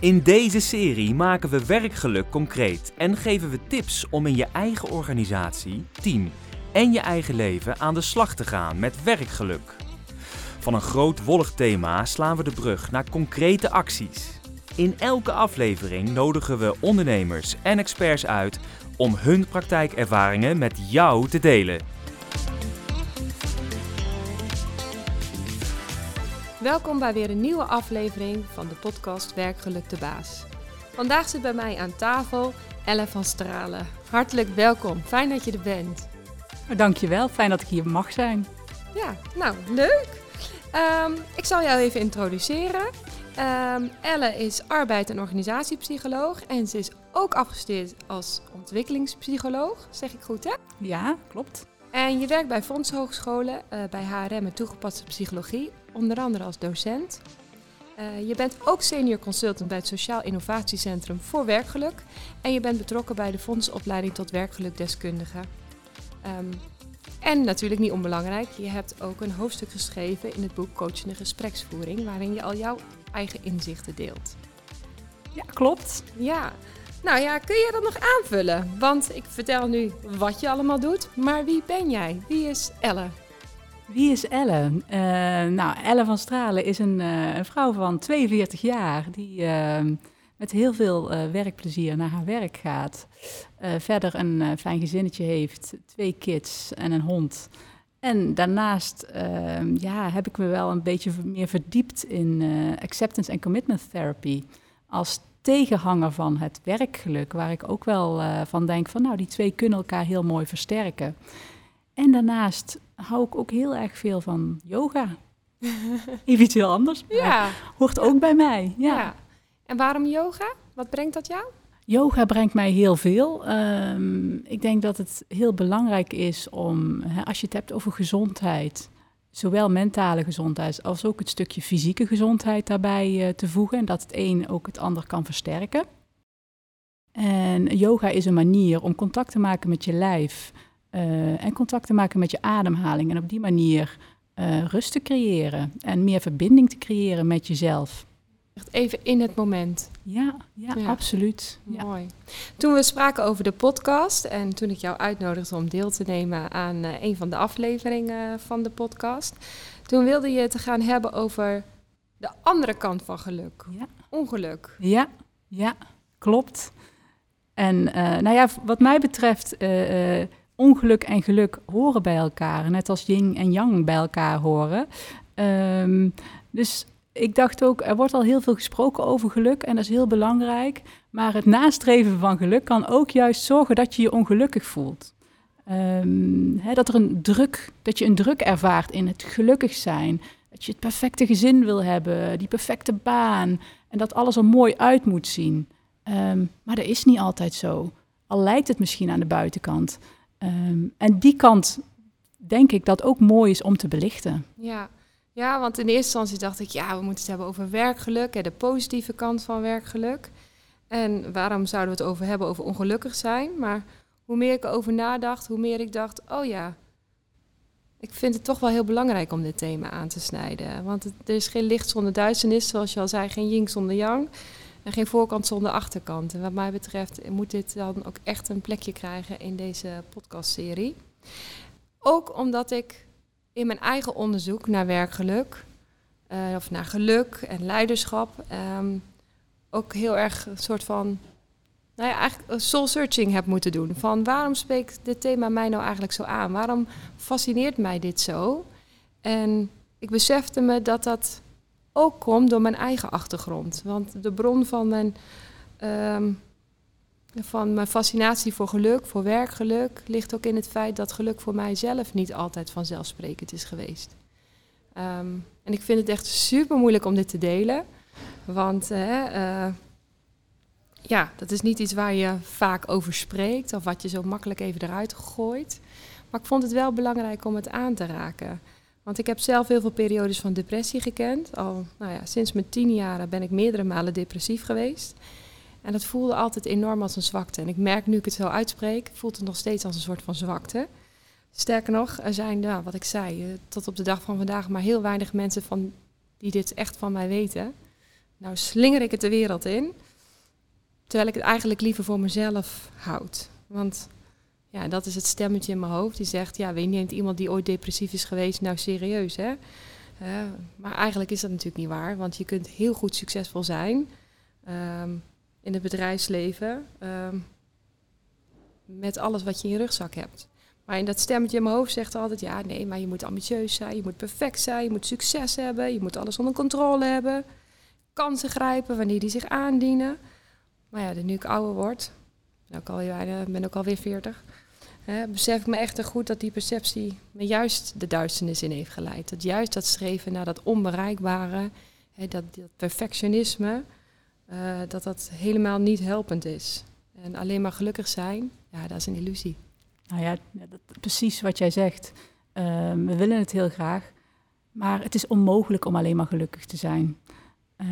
In deze serie maken we werkgeluk concreet en geven we tips om in je eigen organisatie, team en je eigen leven aan de slag te gaan met werkgeluk. Van een groot wollig thema slaan we de brug naar concrete acties. In elke aflevering nodigen we ondernemers en experts uit om hun praktijkervaringen met jou te delen. Welkom bij weer een nieuwe aflevering van de podcast Werkgeluk de Baas. Vandaag zit bij mij aan tafel Elle van Stralen. Hartelijk welkom, fijn dat je er bent. Dankjewel, fijn dat ik hier mag zijn. Ja, nou leuk. Ehm, ik zal jou even introduceren. Um, Elle is arbeid- en organisatiepsycholoog en ze is ook afgestudeerd als ontwikkelingspsycholoog. Zeg ik goed hè? Ja, klopt. En je werkt bij fondshogescholen, uh, bij HRM en toegepaste psychologie, onder andere als docent. Uh, je bent ook senior consultant bij het Sociaal Innovatiecentrum voor Werkgeluk. En je bent betrokken bij de fondsopleiding tot werkgelukdeskundige. Um, en natuurlijk niet onbelangrijk, je hebt ook een hoofdstuk geschreven in het boek Coachende Gespreksvoering, waarin je al jouw eigen inzichten deelt. Ja, klopt. Ja, nou ja, kun je dat nog aanvullen? Want ik vertel nu wat je allemaal doet, maar wie ben jij? Wie is Elle? Wie is Elle? Uh, nou, Elle van Stralen is een, uh, een, vrouw van 42 jaar die uh, met heel veel werkplezier naar haar werk gaat. verder een fijn gezinnetje heeft, twee kids en een hond. En daarnaast ehm, ja, heb ik me wel een beetje meer verdiept in acceptance en commitment therapy. Als tegenhanger van het werkgeluk, waar ik ook wel uh, van denk van nou, die twee kunnen elkaar heel mooi versterken. En daarnaast hou ik ook heel erg veel van yoga. Even iets heel anders. Ja. Hoort ook bij mij. Ja. ja. En waarom yoga? Wat brengt dat jou? Yoga brengt mij heel veel. Um, ik denk dat het heel belangrijk is om, hè, als je het hebt over gezondheid, zowel mentale gezondheid als ook het stukje fysieke gezondheid daarbij uh, te voegen. En dat het een ook het ander kan versterken. En yoga is een manier om contact te maken met je lijf uh, en contact te maken met je ademhaling. En op die manier uh, rust te creëren en meer verbinding te creëren met jezelf. Even in het moment. Ja, ja, ja. absoluut. Ja. Mooi. Toen we spraken over de podcast en toen ik jou uitnodigde om deel te nemen aan uh, een van de afleveringen van de podcast, toen wilde je het gaan hebben over de andere kant van geluk. Ja. Ongeluk. Ja, ja, klopt. En uh, nou ja, wat mij betreft, uh, ongeluk en geluk horen bij elkaar. Net als yin en yang bij elkaar horen. Um, dus ik dacht ook, er wordt al heel veel gesproken over geluk en dat is heel belangrijk. Maar het nastreven van geluk kan ook juist zorgen dat je je ongelukkig voelt. Hè, dat, er een druk, dat je een druk ervaart in het gelukkig zijn. Dat je het perfecte gezin wil hebben, die perfecte baan. En dat alles er mooi uit moet zien. Um, maar dat is niet altijd zo. Al lijkt het misschien aan de buitenkant. Um, en die kant denk ik dat ook mooi is om te belichten. Ja. Ja, want in eerste instantie dacht ik, ja, we moeten het hebben over werkgeluk en de positieve kant van werkgeluk. En waarom zouden we het over hebben, over ongelukkig zijn? Maar hoe meer ik erover nadacht, hoe meer ik dacht, oh ja, ik vind het toch wel heel belangrijk om dit thema aan te snijden. Want er is geen licht zonder duisternis, zoals je al zei, geen yin zonder yang. En geen voorkant zonder achterkant. En wat mij betreft moet dit dan ook echt een plekje krijgen in deze podcastserie. Ook omdat ik in mijn eigen onderzoek naar werkgeluk, uh, of naar geluk en leiderschap, um, ook heel erg een soort van, nou ja, eigenlijk soul searching heb moeten doen. Van waarom spreekt dit thema mij nou eigenlijk zo aan? Waarom fascineert mij dit zo? En ik besefte me dat dat ook komt door mijn eigen achtergrond. Want de bron van mijn um, van mijn fascinatie voor geluk, voor werkgeluk, ligt ook in het feit dat geluk voor mijzelf niet altijd vanzelfsprekend is geweest. Um, en ik vind het echt super moeilijk om dit te delen. Want uh, ja, dat is niet iets waar je vaak over spreekt of wat je zo makkelijk even eruit gooit. Maar ik vond het wel belangrijk om het aan te raken. Want ik heb zelf heel veel periodes van depressie gekend. Al nou ja, sinds mijn tien jaren ben ik meerdere malen depressief geweest. En dat voelde altijd enorm als een zwakte. En ik merk nu ik het zo uitspreek, voelt het nog steeds als een soort van zwakte. Sterker nog, er zijn, nou, wat ik zei, tot op de dag van vandaag maar heel weinig mensen van, die dit echt van mij weten. nou slinger ik het de wereld in. Terwijl ik het eigenlijk liever voor mezelf houd. Want ja, dat is het stemmetje in mijn hoofd die zegt, ja, je, neemt iemand die ooit depressief is geweest nou serieus, hè? Uh, maar eigenlijk is dat natuurlijk niet waar, want je kunt heel goed succesvol zijn um, in het bedrijfsleven um, met alles wat je in je rugzak hebt. Maar in dat stemmetje in mijn hoofd zegt altijd, ja, nee, maar je moet ambitieus zijn, je moet perfect zijn, je moet succes hebben, je moet alles onder controle hebben, kansen grijpen wanneer die zich aandienen. Maar ja, nu ik ouder word, ben ook alweer, ben ook alweer 40, hè, besef ik me echt goed dat die perceptie me juist de duisternis in heeft geleid. Dat juist dat streven naar dat onbereikbare, hè, dat, dat, perfectionisme, uh, dat dat helemaal niet helpend is. En alleen maar gelukkig zijn, ja, dat is een illusie. Nou ja, dat, precies wat jij zegt. Uh, we willen het heel graag, maar het is onmogelijk om alleen maar gelukkig te zijn. Uh,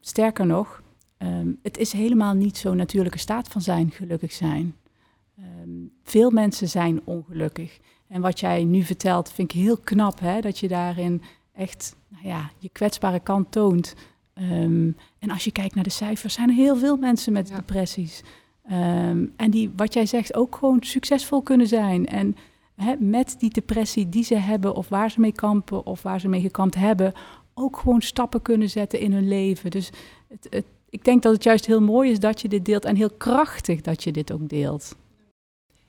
sterker nog, um, het is helemaal niet zo'n natuurlijke staat van zijn, gelukkig zijn. Veel mensen zijn ongelukkig. En wat jij nu vertelt, vind ik heel knap, hè? dat je daarin echt nou ja, je kwetsbare kant toont. Um, en als je kijkt naar de cijfers, zijn er heel veel mensen met ja. depressies. Um, en die, wat jij zegt, ook gewoon succesvol kunnen zijn. En hè, met die depressie die ze hebben, of waar ze mee kampen, of waar ze mee gekampt hebben, ook gewoon stappen kunnen zetten in hun leven. Dus het, het, ik denk dat het juist heel mooi is dat je dit deelt en heel krachtig dat je dit ook deelt.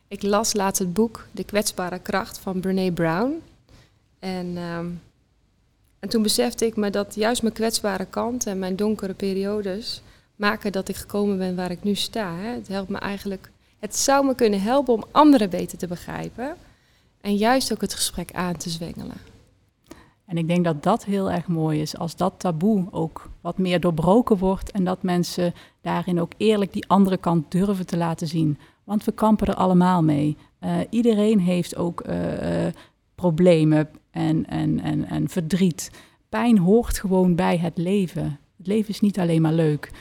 Ik las laatst het boek De kwetsbare kracht van Brene Brown. En, um, en toen besefte ik me dat juist mijn kwetsbare kant en mijn donkere periodes maken dat ik gekomen ben waar ik nu sta. Hè. Het helpt me eigenlijk. Het zou me kunnen helpen om anderen beter te begrijpen. En juist ook het gesprek aan te zwengelen. En ik denk dat dat heel erg mooi is, als dat taboe ook wat meer doorbroken wordt en dat mensen daarin ook eerlijk die andere kant durven te laten zien. Want we kampen er allemaal mee. Uh, iedereen heeft ook uh, uh, problemen en, en, en, en verdriet. Pijn hoort gewoon bij het leven. Het leven is niet alleen maar leuk.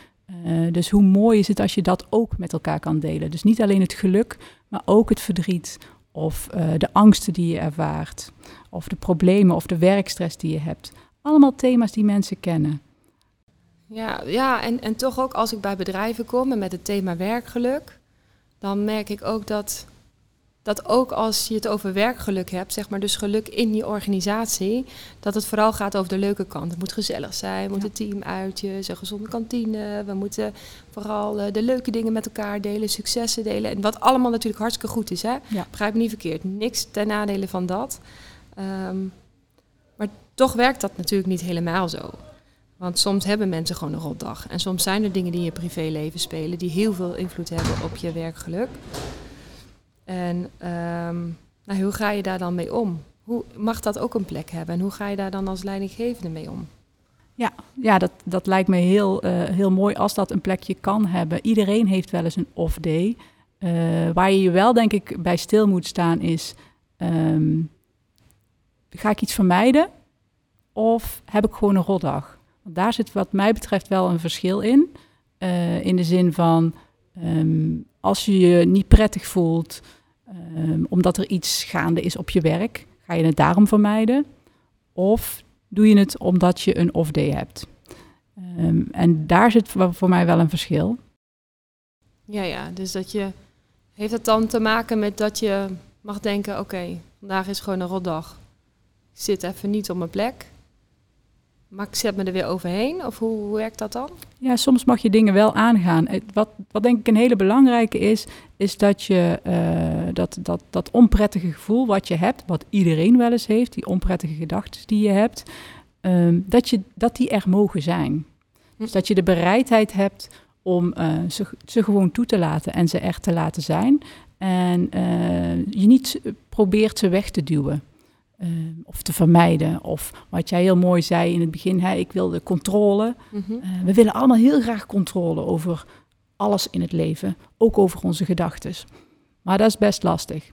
Uh, dus hoe mooi is het als je dat ook met elkaar kan delen. Dus niet alleen het geluk, maar ook het verdriet of uh, de angsten die je ervaart, of de problemen of de werkstress die je hebt. Allemaal thema's die mensen kennen. Ja, ja en, en toch ook als ik bij bedrijven kom en met het thema werkgeluk, dan merk ik ook dat dat ook als je het over werkgeluk hebt, zeg maar, dus geluk in je organisatie, dat het vooral gaat over de leuke kant. Het moet gezellig zijn, we moeten ja. teamuitjes, een gezonde kantine, we moeten vooral uh, de leuke dingen met elkaar delen, successen delen. En wat allemaal natuurlijk hartstikke goed is, hè? Ja. Begrijp me niet verkeerd, niks ten nadele van dat. Um, maar toch werkt dat natuurlijk niet helemaal zo. Want soms hebben mensen gewoon een rotdag. En soms zijn er dingen die in je privéleven spelen die heel veel invloed hebben op je werkgeluk. En um, nou, hoe ga je daar dan mee om? Hoe mag dat ook een plek hebben? En hoe ga je daar dan als leidinggevende mee om? Ja, ja dat, dat lijkt me heel, uh, heel mooi als dat een plekje kan hebben. Iedereen heeft wel eens een off-day. Uh, waar je je wel, denk ik, bij stil moet staan is... Um, ga ik iets vermijden of heb ik gewoon een rotdag? Want daar zit wat mij betreft wel een verschil in. Uh, in de zin van, um, als je je niet prettig voelt... Um, omdat er iets gaande is op je werk, ga je het daarom vermijden? Of doe je het omdat je een off-day hebt? Um, en daar zit voor mij wel een verschil. Ja, ja, dus dat je. Heeft het dan te maken met dat je mag denken: oké, vandaag is gewoon een rotdag. Ik zit even niet op mijn plek. Ik zet me er weer overheen? Of hoe, werkt dat dan? Ja, soms mag je dingen wel aangaan. Wat, wat denk ik een hele belangrijke is, is dat je uh, dat, dat, dat onprettige gevoel wat je hebt, wat iedereen wel eens heeft, die onprettige gedachten die je hebt, um, dat, je, dat die er mogen zijn. Hm. Dus dat je de bereidheid hebt om uh, ze, ze gewoon toe te laten en ze er te laten zijn. En uh, je niet probeert ze weg te duwen. Uh, of te vermijden. Of wat jij heel mooi zei in het begin, hè, ik wilde controle. Mm -hmm. uh, we willen allemaal heel graag controle over alles in het leven, ook over onze gedachten. Maar dat is best lastig.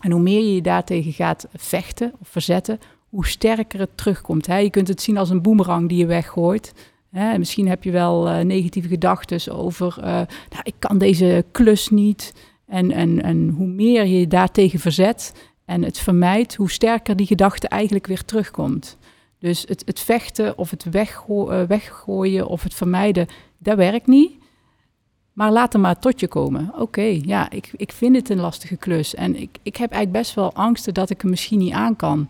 En hoe meer je je daartegen gaat vechten of verzetten, hoe sterker het terugkomt. Hè. Je kunt het zien als een boemerang die je weggooit. Hè. Misschien heb je wel uh, negatieve gedachten over, nou, ik kan deze klus niet. En, en, en hoe meer je je daartegen verzet, en het vermijdt, hoe sterker die gedachte eigenlijk weer terugkomt. Dus het, het vechten of het uh, weggooien of het vermijden, dat werkt niet. Maar laat er maar tot je komen. Oké, ja, ik, ik vind het een lastige klus. En ik, ik heb eigenlijk best wel angsten dat ik hem misschien niet aan kan.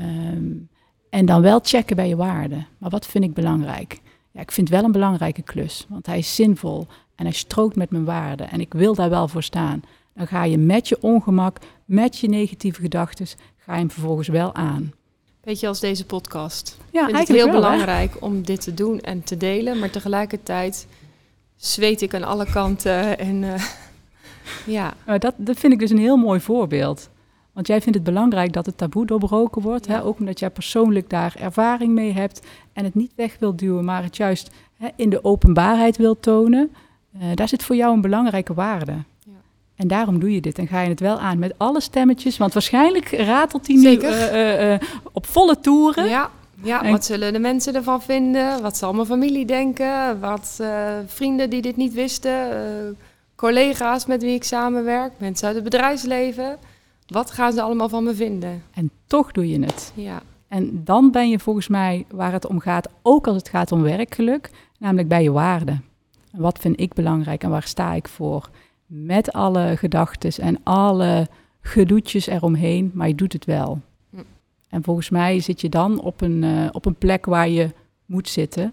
Um, en dan wel checken bij je waarden. Maar wat vind ik belangrijk? Ja, ik vind wel een belangrijke klus, want hij is zinvol en hij strookt met mijn waarden. En ik wil daar wel voor staan. Dan ga je met je ongemak, met je negatieve gedachten, ga je hem vervolgens wel aan. Beetje als deze podcast. Ja, ik vind het heel belangrijk om dit te doen en te delen, maar tegelijkertijd zweet ik aan alle kanten en uh, ja. dat, dat vind ik dus een heel mooi voorbeeld. Want jij vindt het belangrijk dat het taboe doorbroken wordt. Hè? Ook omdat jij persoonlijk daar ervaring mee hebt en het niet weg wilt duwen, maar het juist hè, in de openbaarheid wilt tonen. Uh, daar zit voor jou een belangrijke waarde. En daarom doe je dit en ga je het wel aan met alle stemmetjes. Want waarschijnlijk ratelt hij nu uh, op volle toeren. Ja, ja, wat zullen de mensen ervan vinden? Wat zal mijn familie denken? Wat vrienden die dit niet wisten? collega's met wie ik samenwerk? Mensen uit het bedrijfsleven? Wat gaan ze allemaal van me vinden? En toch doe je het. Ja. En dan ben je volgens mij waar het om gaat, ook als het gaat om werkgeluk, namelijk bij je waarden. Wat vind ik belangrijk en waar sta ik voor? Met alle gedachten en alle gedoetjes eromheen, maar je doet het wel. Hm. En volgens mij zit je dan op een, uh, op een plek waar je moet zitten.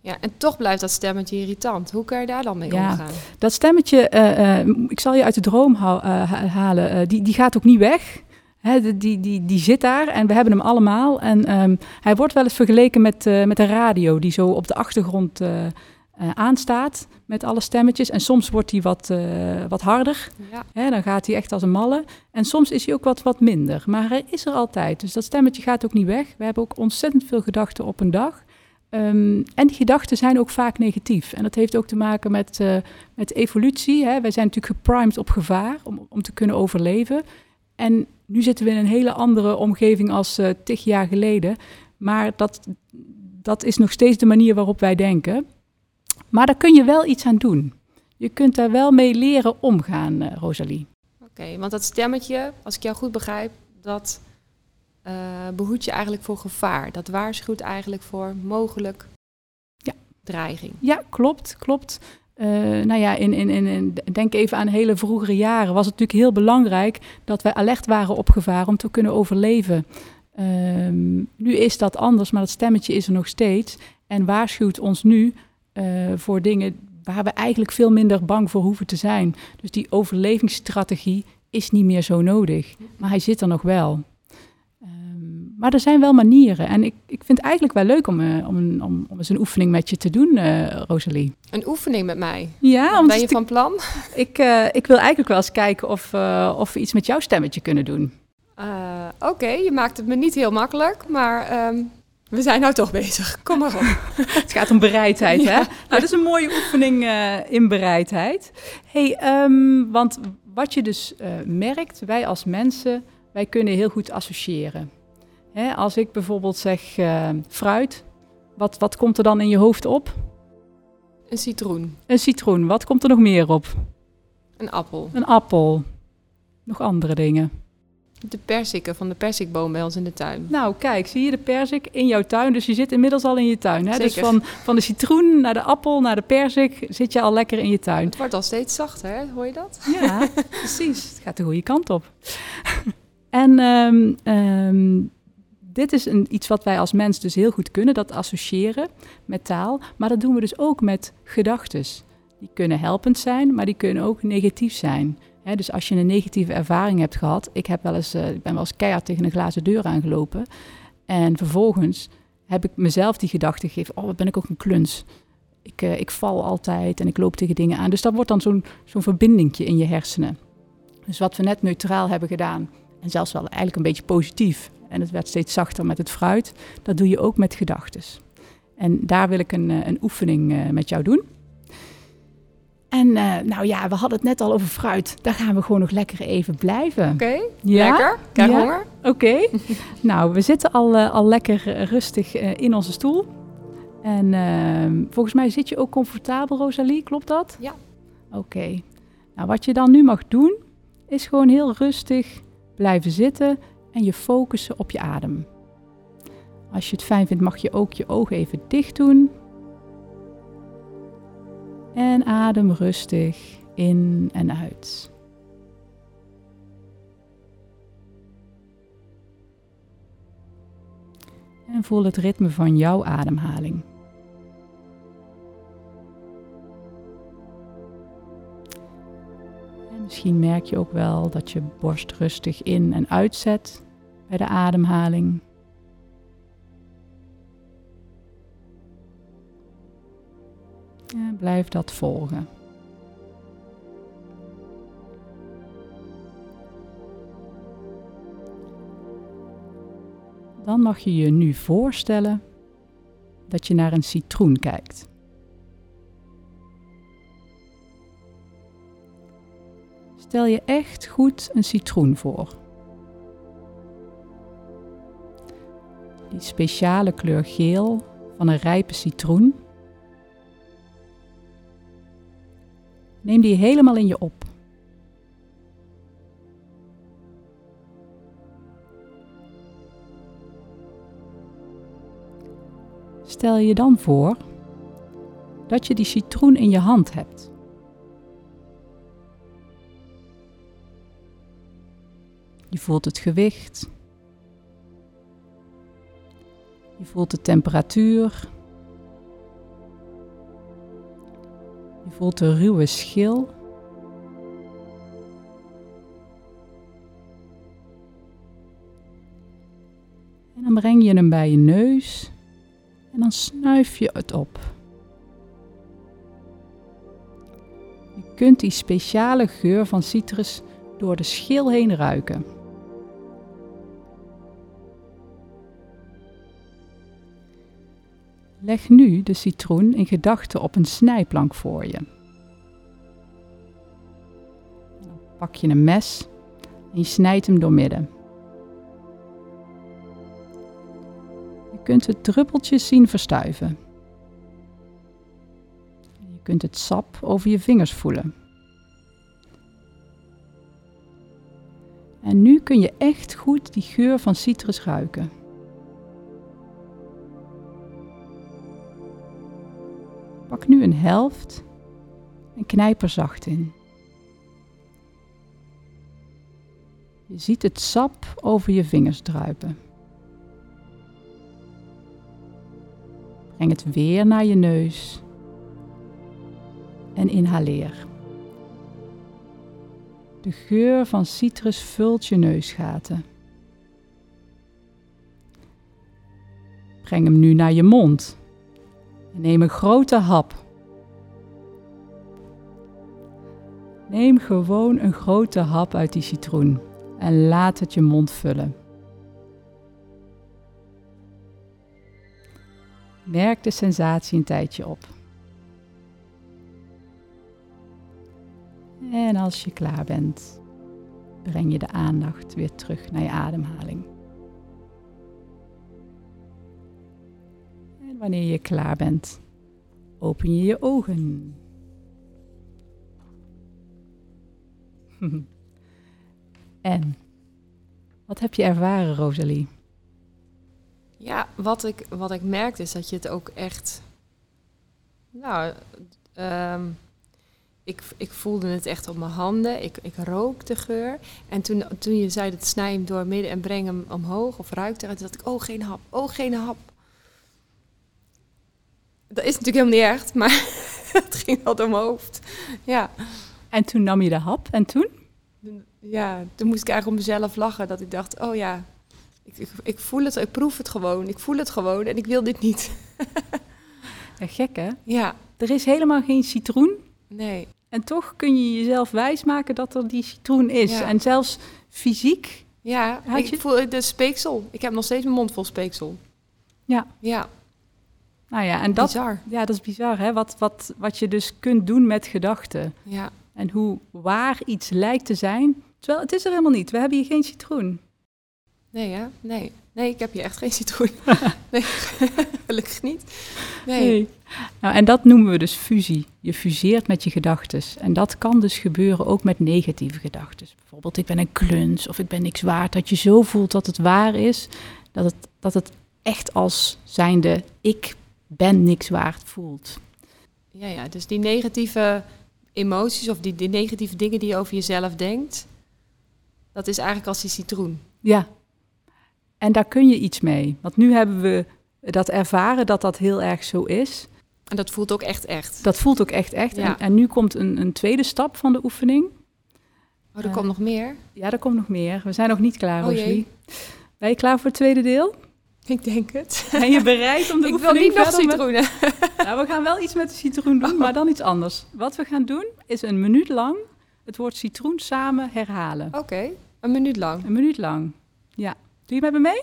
Ja, en toch blijft dat stemmetje irritant. Hoe kan je daar dan mee ja, omgaan? Dat stemmetje, uh, uh, ik zal je uit de droom halen, die, die gaat ook niet weg. Hè, die, die, die zit daar en we hebben hem allemaal. En um, hij wordt wel eens vergeleken met, met een radio die zo op de achtergrond aanstaat met alle stemmetjes. En soms wordt hij wat, wat harder. Ja. Hè, dan gaat hij echt als een malle. En soms is hij ook wat, wat minder. Maar hij is er altijd. Dus dat stemmetje gaat ook niet weg. We hebben ook ontzettend veel gedachten op een dag. Um, en die gedachten zijn ook vaak negatief. En dat heeft ook te maken met, uh, met evolutie. Hè. Wij zijn natuurlijk geprimed op gevaar om, om te kunnen overleven. En nu zitten we in een hele andere omgeving als tig jaar geleden. Maar dat, dat is nog steeds de manier waarop wij denken. Maar daar kun je wel iets aan doen. Je kunt daar wel mee leren omgaan, uh, Rosalie. Oké, want dat stemmetje, als ik jou goed begrijp, dat uh, behoedt je eigenlijk voor gevaar. Dat waarschuwt eigenlijk voor mogelijk ja. dreiging. Ja, klopt, klopt. Uh, nou ja, in, in, in, denk even aan hele vroegere jaren was het natuurlijk heel belangrijk dat wij alert waren op gevaar om te kunnen overleven. Um, nu is dat anders, maar dat stemmetje is er nog steeds en waarschuwt ons nu voor dingen waar we eigenlijk veel minder bang voor hoeven te zijn. Dus die overlevingsstrategie is niet meer zo nodig, maar hij zit er nog wel maar er zijn wel manieren. En ik, ik vind het eigenlijk wel leuk om, uh, om, om, om eens een oefening met je te doen, uh, Rosalie. Een oefening met mij? Ja. Om ben je van plan? Ik, uh, ik wil eigenlijk wel eens kijken of, of we iets met jouw stemmetje kunnen doen. Oké, je maakt het me niet heel makkelijk, maar um, we zijn nou toch bezig. Kom maar op. het gaat om bereidheid, hè? Nou, dat is een mooie oefening in bereidheid. hey, um, want wat je dus merkt, wij als mensen, wij kunnen heel goed associëren. Hè, als ik bijvoorbeeld zeg uh, fruit, wat, wat komt er dan in je hoofd op? Een citroen. Een citroen. Wat komt er nog meer op? Een appel. Een appel. Nog andere dingen. De persiken van de persikboom bij ons in de tuin. Nou, kijk, zie je de persik in jouw tuin? Dus je zit inmiddels al in je tuin. Hè? Dus van, van de citroen naar de appel naar de persik zit je al lekker in je tuin. Het wordt al steeds zachter, hè? hoor je dat? Ja, precies. Het gaat de goede kant op. en um, um, dit is een, iets wat wij als mens dus heel goed kunnen, dat associëren met taal. Maar dat doen we dus ook met gedachten. Die kunnen helpend zijn, maar die kunnen ook negatief zijn. Dus als je een negatieve ervaring hebt gehad, ik, heb wel eens, uh, ik ben wel eens keihard tegen een glazen deur aangelopen. En vervolgens heb ik mezelf die gedachte gegeven, oh, wat ben ik ook een kluns. Ik, uh, ik val altijd en ik loop tegen dingen aan. Dus dat wordt dan zo'n zo'n verbindingje in je hersenen. Dus wat we net neutraal hebben gedaan, en zelfs wel eigenlijk een beetje positief, en het werd steeds zachter met het fruit. Dat doe je ook met gedachten. En daar wil ik een, eh, een oefening met jou doen. En uh, nou ja, we hadden het net al over fruit. Daar gaan we gewoon nog lekker even blijven. Oké, okay, ja? lekker. Krijg ja? honger. Oké. nou, we zitten al, al lekker rustig in onze stoel. En ehm, volgens mij zit je ook comfortabel, Rosalie. Klopt dat? Ja. Oké. Nou, wat je dan nu mag doen, is gewoon heel rustig blijven zitten en je focussen op je adem. Als je het fijn vindt, mag je ook je ogen even dicht doen. En adem rustig in en uit. En voel het ritme van jouw ademhaling. En misschien merk je ook wel dat je borst rustig in en uitzet bij de ademhaling. En blijf dat volgen. Dan mag je je nu voorstellen dat je naar een citroen kijkt. Stel je echt goed een citroen voor. Die speciale kleur geel van een rijpe citroen. Neem die helemaal in je op. Stel je dan voor dat je die citroen in je hand hebt. Je voelt het gewicht. Je voelt de temperatuur. Voelt de ruwe schil. En dan breng je hem bij je neus en dan snuif je het op. Je kunt die speciale geur van citrus door de schil heen ruiken. Leg nu de citroen in gedachten op een snijplank voor je. Dan pak je een mes en je snijdt hem doormidden. Je kunt het druppeltjes zien verstuiven. Je kunt het sap over je vingers voelen. En nu kun je echt goed die geur van citrus ruiken. Pak nu een helft en knijp er zacht in. Je ziet het sap over je vingers druipen. Breng het weer naar je neus en inhaleer. De geur van citrus vult je neusgaten. Breng hem nu naar je mond neem een grote hap. Neem gewoon een grote hap uit die citroen en laat het je mond vullen. Merk de sensatie een tijdje op. En als je klaar bent, breng je de aandacht weer terug naar je ademhaling. Wanneer je klaar bent, open je je ogen. en wat heb je ervaren, Rosalie? Ja, wat ik, wat ik merkte is dat je het ook echt. Nou, ehm, ik, ik voelde het echt op mijn handen. Ik, ik rook de geur. En toen, toen je zei dat snij hem door midden en breng hem omhoog of ruik eruit, dacht ik, oh geen hap, oh geen hap. Dat is natuurlijk helemaal niet echt, maar het ging wel door mijn hoofd. Ja. En toen nam je de hap en toen? Ja, toen moest ik eigenlijk om mezelf lachen. Dat ik dacht, oh ja, ik, ik, ik voel het, ik proef het gewoon. Ik voel het gewoon en ik wil dit niet. Ja, gek hè? ja, Er is helemaal geen citroen. nee. En toch kun je jezelf wijsmaken dat er die citroen is. Ja. En zelfs fysiek. Ja, ik voel de speeksel. Ik heb nog steeds mijn mond vol speeksel. Ja. Ja, Nou ja, en dat, bizar. ja, dat is bizar hè. Wat, wat, wat je dus kunt doen met gedachten. Ja, En hoe waar iets lijkt te zijn. Terwijl het is er helemaal niet. We hebben hier geen citroen. nee ja, nee. Nee, ik heb hier echt geen citroen. nee, gelukkig niet. Nee. Nou, en dat noemen we dus fusie. Je fuseert met je gedachten. En dat kan dus gebeuren ook met negatieve gedachten. Bijvoorbeeld, ik ben een kluns of ik ben niks waard. Dat je zo voelt dat het waar is, dat het, dat het echt als zijnde ik ben niks waard voelt. Ja, ja, dus die negatieve emoties of die, die negatieve dingen die je over jezelf denkt, dat is eigenlijk als die citroen. Ja, en daar kun je iets mee. Want nu hebben we dat ervaren dat dat heel erg zo is. En dat voelt ook echt echt. Dat voelt ook echt echt. Ja. En, en nu komt een, een tweede stap van de oefening. Oh, er Eh, komt nog meer. Ja, er komt nog meer. We zijn nog niet klaar, Oh. Rosalie. Ben je klaar voor het tweede deel? Ik denk het. Ben je bereid om de Ik wil niet nog verder met- citroenen. Nou, we gaan wel iets met de citroen doen, maar dan iets anders. Wat we gaan doen, is een minuut lang het woord citroen samen herhalen. Oké, een minuut lang. Een minuut lang. Ja. Doe je met me mee?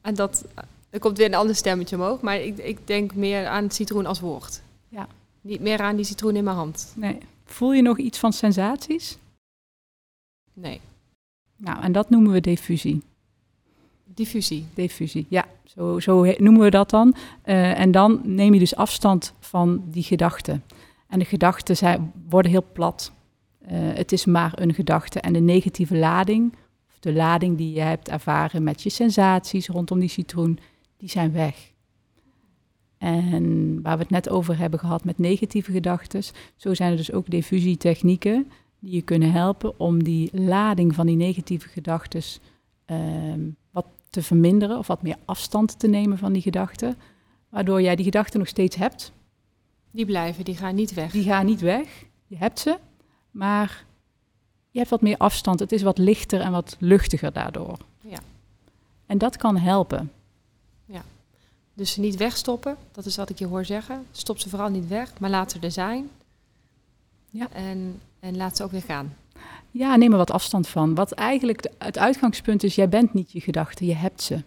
Aan dat er komt weer een ander stemmetje omhoog, maar ik, ik denk meer aan citroen als woord. Ja. Niet meer aan die citroen in mijn hand. Nee. Voel je nog iets van sensaties? Nee. Nou, en dat noemen we diffusie. Diffusie. Diffusie, ja, zo, zo noemen we dat dan. Eh, en dan neem je dus afstand van die gedachten. En de gedachten zijn, worden heel plat. Eh, het is maar een gedachte. En de negatieve lading, de lading die je hebt ervaren met je sensaties rondom die citroen, die zijn weg. En waar we het net over hebben gehad met negatieve gedachten, zo zijn er dus ook diffusietechnieken die je kunnen helpen om die lading van die negatieve gedachten ehm, wat te verminderen of wat meer afstand te nemen van die gedachten. Waardoor jij die gedachten nog steeds hebt. Die blijven, die gaan niet weg. Die gaan niet weg. Je hebt ze, maar je hebt wat meer afstand. Het is wat lichter en wat luchtiger daardoor. Ja. En dat kan helpen. Dus ze niet wegstoppen, dat is wat ik je hoor zeggen. Stop ze vooral niet weg, maar laat ze er zijn. Ja. En, en laat ze ook weer gaan. Ja, neem er wat afstand van. Wat eigenlijk het uitgangspunt is, jij bent niet je gedachten, je hebt ze.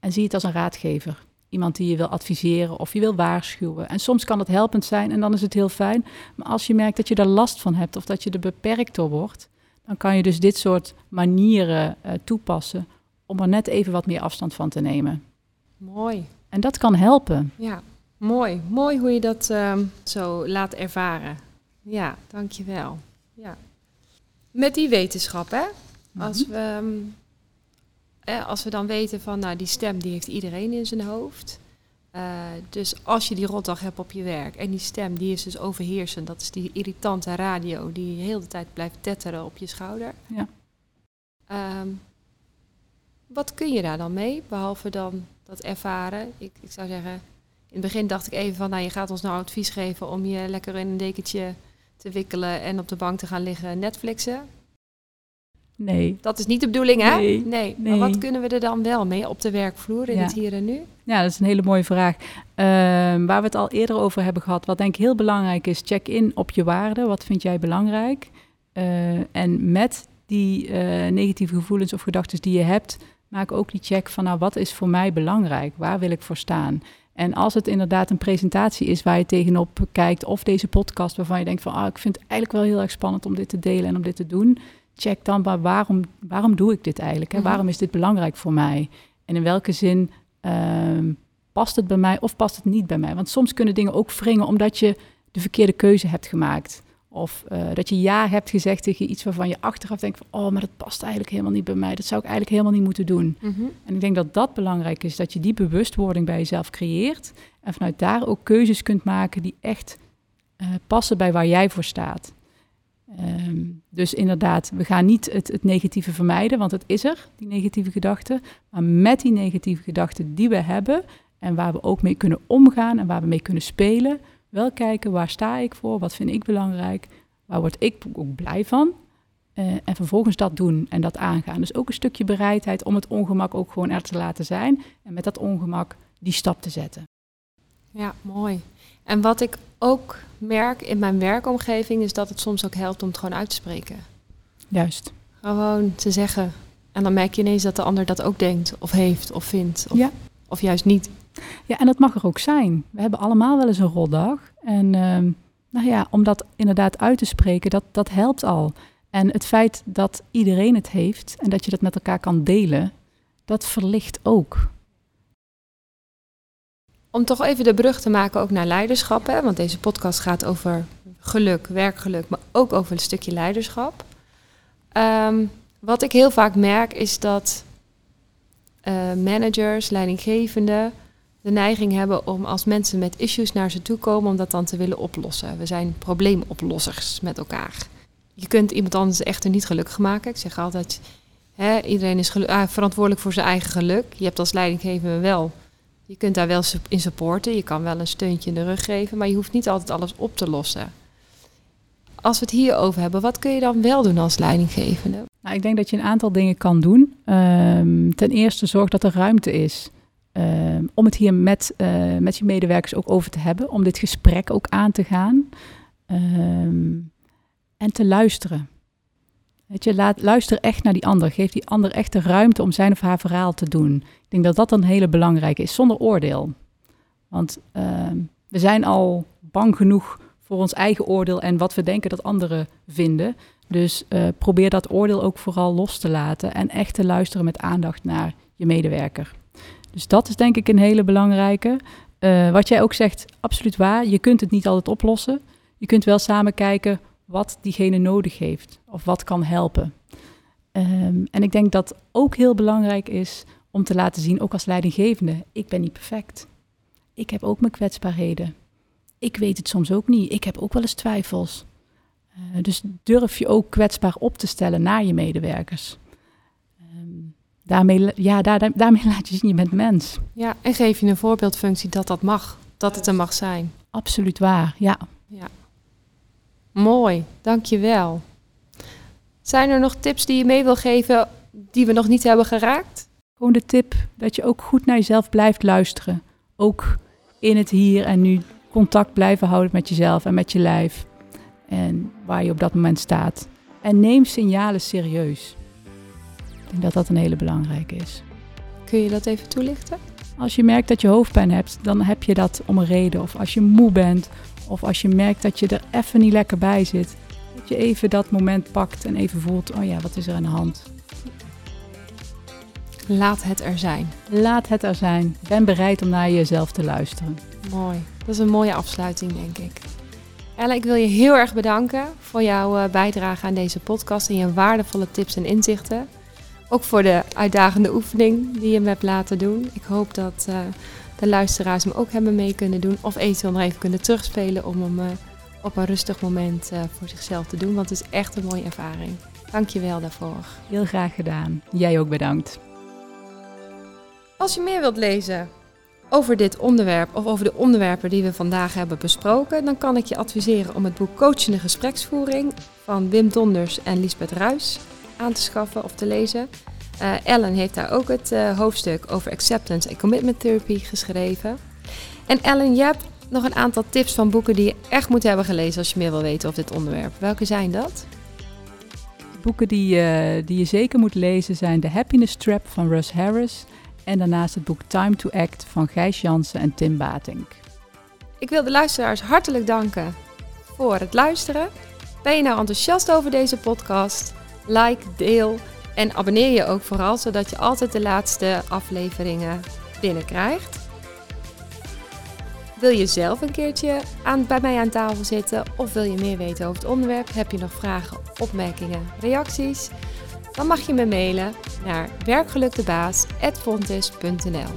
En zie het als een raadgever. Iemand die je wil adviseren of je wil waarschuwen. En soms kan het helpend zijn en dan is het heel fijn. Maar als je merkt dat je daar last van hebt of dat je er beperkt door wordt, dan kan je dus dit soort manieren eh, toepassen om er net even wat meer afstand van te nemen. Mooi. En dat kan helpen. Ja, mooi. Mooi hoe je dat ehm, zo laat ervaren. Ja, dankjewel. Ja. Met die wetenschap, hè? Als we, ehm, eh, als we dan weten van, nou, die stem die heeft iedereen in zijn hoofd. Eh, dus als je die rotdag hebt op je werk en die stem die is dus overheersend, dat is die irritante radio die de hele tijd blijft tetteren op je schouder. Ja. Ehm, wat kun je daar dan mee, behalve dan dat ervaren? Ik, ik zou zeggen, in het begin dacht ik even van, nou, je gaat ons nou advies geven om je lekker in een dekentje te wikkelen en op de bank te gaan liggen Netflixen. Nee. Dat is niet de bedoeling, hè? Nee, nee. nee. Maar wat kunnen we er dan wel mee op de werkvloer in Ja. het hier en nu? Ja, dat is een hele mooie vraag. Ehm, waar we het al eerder over hebben gehad, wat denk ik heel belangrijk is, check in op je waarden. Wat vind jij belangrijk? Eh, en met die eh, negatieve gevoelens of gedachten die je hebt, maak ook die check van, nou, wat is voor mij belangrijk? Waar wil ik voor staan? En als het inderdaad een presentatie is waar je tegenop kijkt, of deze podcast waarvan je denkt van, ah, ik vind het eigenlijk wel heel erg spannend om dit te delen en om dit te doen, check dan maar waarom, waarom doe ik dit eigenlijk? Hè? Mhm. Waarom is dit belangrijk voor mij? En in welke zin Ehm, past het bij mij of past het niet bij mij? Want soms kunnen dingen ook wringen omdat je de verkeerde keuze hebt gemaakt. Of eh, dat je ja hebt gezegd tegen iets waarvan je achteraf denkt van... oh, maar dat past eigenlijk helemaal niet bij mij. Dat zou ik eigenlijk helemaal niet moeten doen. En ik denk dat dat belangrijk is, dat je die bewustwording bij jezelf creëert. En vanuit daar ook keuzes kunt maken die echt eh, passen bij waar jij voor staat. Ehm, dus inderdaad, we gaan niet het, het negatieve vermijden, want het is er, die negatieve gedachten. Maar met die negatieve gedachten die we hebben en waar we ook mee kunnen omgaan en waar we mee kunnen spelen, wel kijken waar sta ik voor, wat vind ik belangrijk, waar word ik ook blij van. Eh, en vervolgens dat doen en dat aangaan. Dus ook een stukje bereidheid om het ongemak ook gewoon er te laten zijn. En met dat ongemak die stap te zetten. Ja, mooi. En wat ik ook merk in mijn werkomgeving is dat het soms ook helpt om het gewoon uit te spreken. Juist. Gewoon te zeggen. En dan merk je ineens dat de ander dat ook denkt, of heeft, of vindt. Of, Ja. Of juist niet. Ja, en dat mag er ook zijn. We hebben allemaal wel eens een rotdag. En ehm, nou ja, om dat inderdaad uit te spreken, dat, dat helpt al. En het feit dat iedereen het heeft en dat je dat met elkaar kan delen, dat verlicht ook. Om toch even de brug te maken ook naar leiderschap, hè? want deze podcast gaat over geluk, werkgeluk, maar ook over een stukje leiderschap. Ehm, wat ik heel vaak merk is dat uh, managers, leidinggevenden de neiging hebben om als mensen met issues naar ze toe komen, om dat dan te willen oplossen. We zijn probleemoplossers met elkaar. Je kunt iemand anders echter niet gelukkig maken. Ik zeg altijd, hè, iedereen is ah, verantwoordelijk voor zijn eigen geluk. Je hebt als leidinggevende wel je kunt daar wel in supporten, je kan wel een steuntje in de rug geven, maar je hoeft niet altijd alles op te lossen. Als we het hierover hebben, wat kun je dan wel doen als leidinggevende? Nou, ik denk dat je een aantal dingen kan doen. Um, ten eerste zorg dat er ruimte is um, om het hier met, uh, met je medewerkers ook over te hebben, om dit gesprek ook aan te gaan um, en te luisteren. Luister echt naar die ander. Geef die ander echt de ruimte om zijn of haar verhaal te doen. Ik denk dat dat een hele belangrijke is, zonder oordeel. Want uh, we zijn al bang genoeg voor ons eigen oordeel en wat we denken dat anderen vinden. Dus uh, probeer dat oordeel ook vooral los te laten en echt te luisteren met aandacht naar je medewerker. Dus dat is denk ik een hele belangrijke. Uh, wat jij ook zegt, absoluut waar. Je kunt het niet altijd oplossen. Je kunt wel samen kijken wat diegene nodig heeft of wat kan helpen. Um, en ik denk dat ook heel belangrijk is om te laten zien, ook als leidinggevende, ik ben niet perfect. Ik heb ook mijn kwetsbaarheden. Ik weet het soms ook niet. Ik heb ook wel eens twijfels. Uh, dus durf je ook kwetsbaar op te stellen naar je medewerkers. Um, daarmee, ja, daar, daarmee laat je zien, je bent mens. Ja, en geef je een voorbeeldfunctie dat dat mag. Dat het er mag zijn. Absoluut waar, ja. ja. Mooi, dankjewel. Zijn er nog tips die je mee wil geven die we nog niet hebben geraakt? Gewoon de tip dat je ook goed naar jezelf blijft luisteren. Ook in het hier en nu contact blijven houden met jezelf en met je lijf. En waar je op dat moment staat. En neem signalen serieus. Ik denk dat dat een hele belangrijke is. Kun je dat even toelichten? Als je merkt dat je hoofdpijn hebt, dan heb je dat om een reden. Of als je moe bent, of als je merkt dat je er even niet lekker bij zit, dat je even dat moment pakt en even voelt, oh ja, wat is er aan de hand? Laat het er zijn. Laat het er zijn. Ben bereid om naar jezelf te luisteren. Mooi. Dat is een mooie afsluiting, denk ik. Ella, ik wil je heel erg bedanken voor jouw eh, bijdrage aan deze podcast en je waardevolle tips en inzichten. Ook voor de uitdagende oefening die je me hebt laten doen. Ik hoop dat uh, de luisteraars hem ook hebben mee kunnen doen. Of eventueel nog even kunnen terugspelen om hem uh, op een rustig moment uh, voor zichzelf te doen. Want het is echt een mooie ervaring. Dank je wel daarvoor. Heel graag gedaan. Jij ook bedankt. Als je meer wilt lezen over dit onderwerp of over de onderwerpen die we vandaag hebben besproken, dan kan ik je adviseren om het boek Coachende Gespreksvoering van Wim Donders en Lisbeth Ruis aan te schaffen of te lezen. Uh, Ellen heeft daar ook het uh, hoofdstuk over acceptance en commitment therapy geschreven. En Ellen, je hebt nog een aantal tips van boeken die je echt moet hebben gelezen als je meer wil weten over dit onderwerp. Welke zijn dat? Boeken die, uh, die je zeker moet lezen zijn The Happiness Trap van Russ Harris en daarnaast het boek Time to Act van Gijs Jansen en Tim Batink. Ik wil de luisteraars hartelijk danken voor het luisteren. Ben je nou enthousiast over deze podcast? Like, deel en abonneer je ook vooral, zodat je altijd de laatste afleveringen binnenkrijgt. Wil je zelf een keertje aan, bij mij aan tafel zitten of wil je meer weten over het onderwerp? Heb je nog vragen, opmerkingen, reacties? Dan mag je me mailen naar werkgelukdebaas.fontes.nl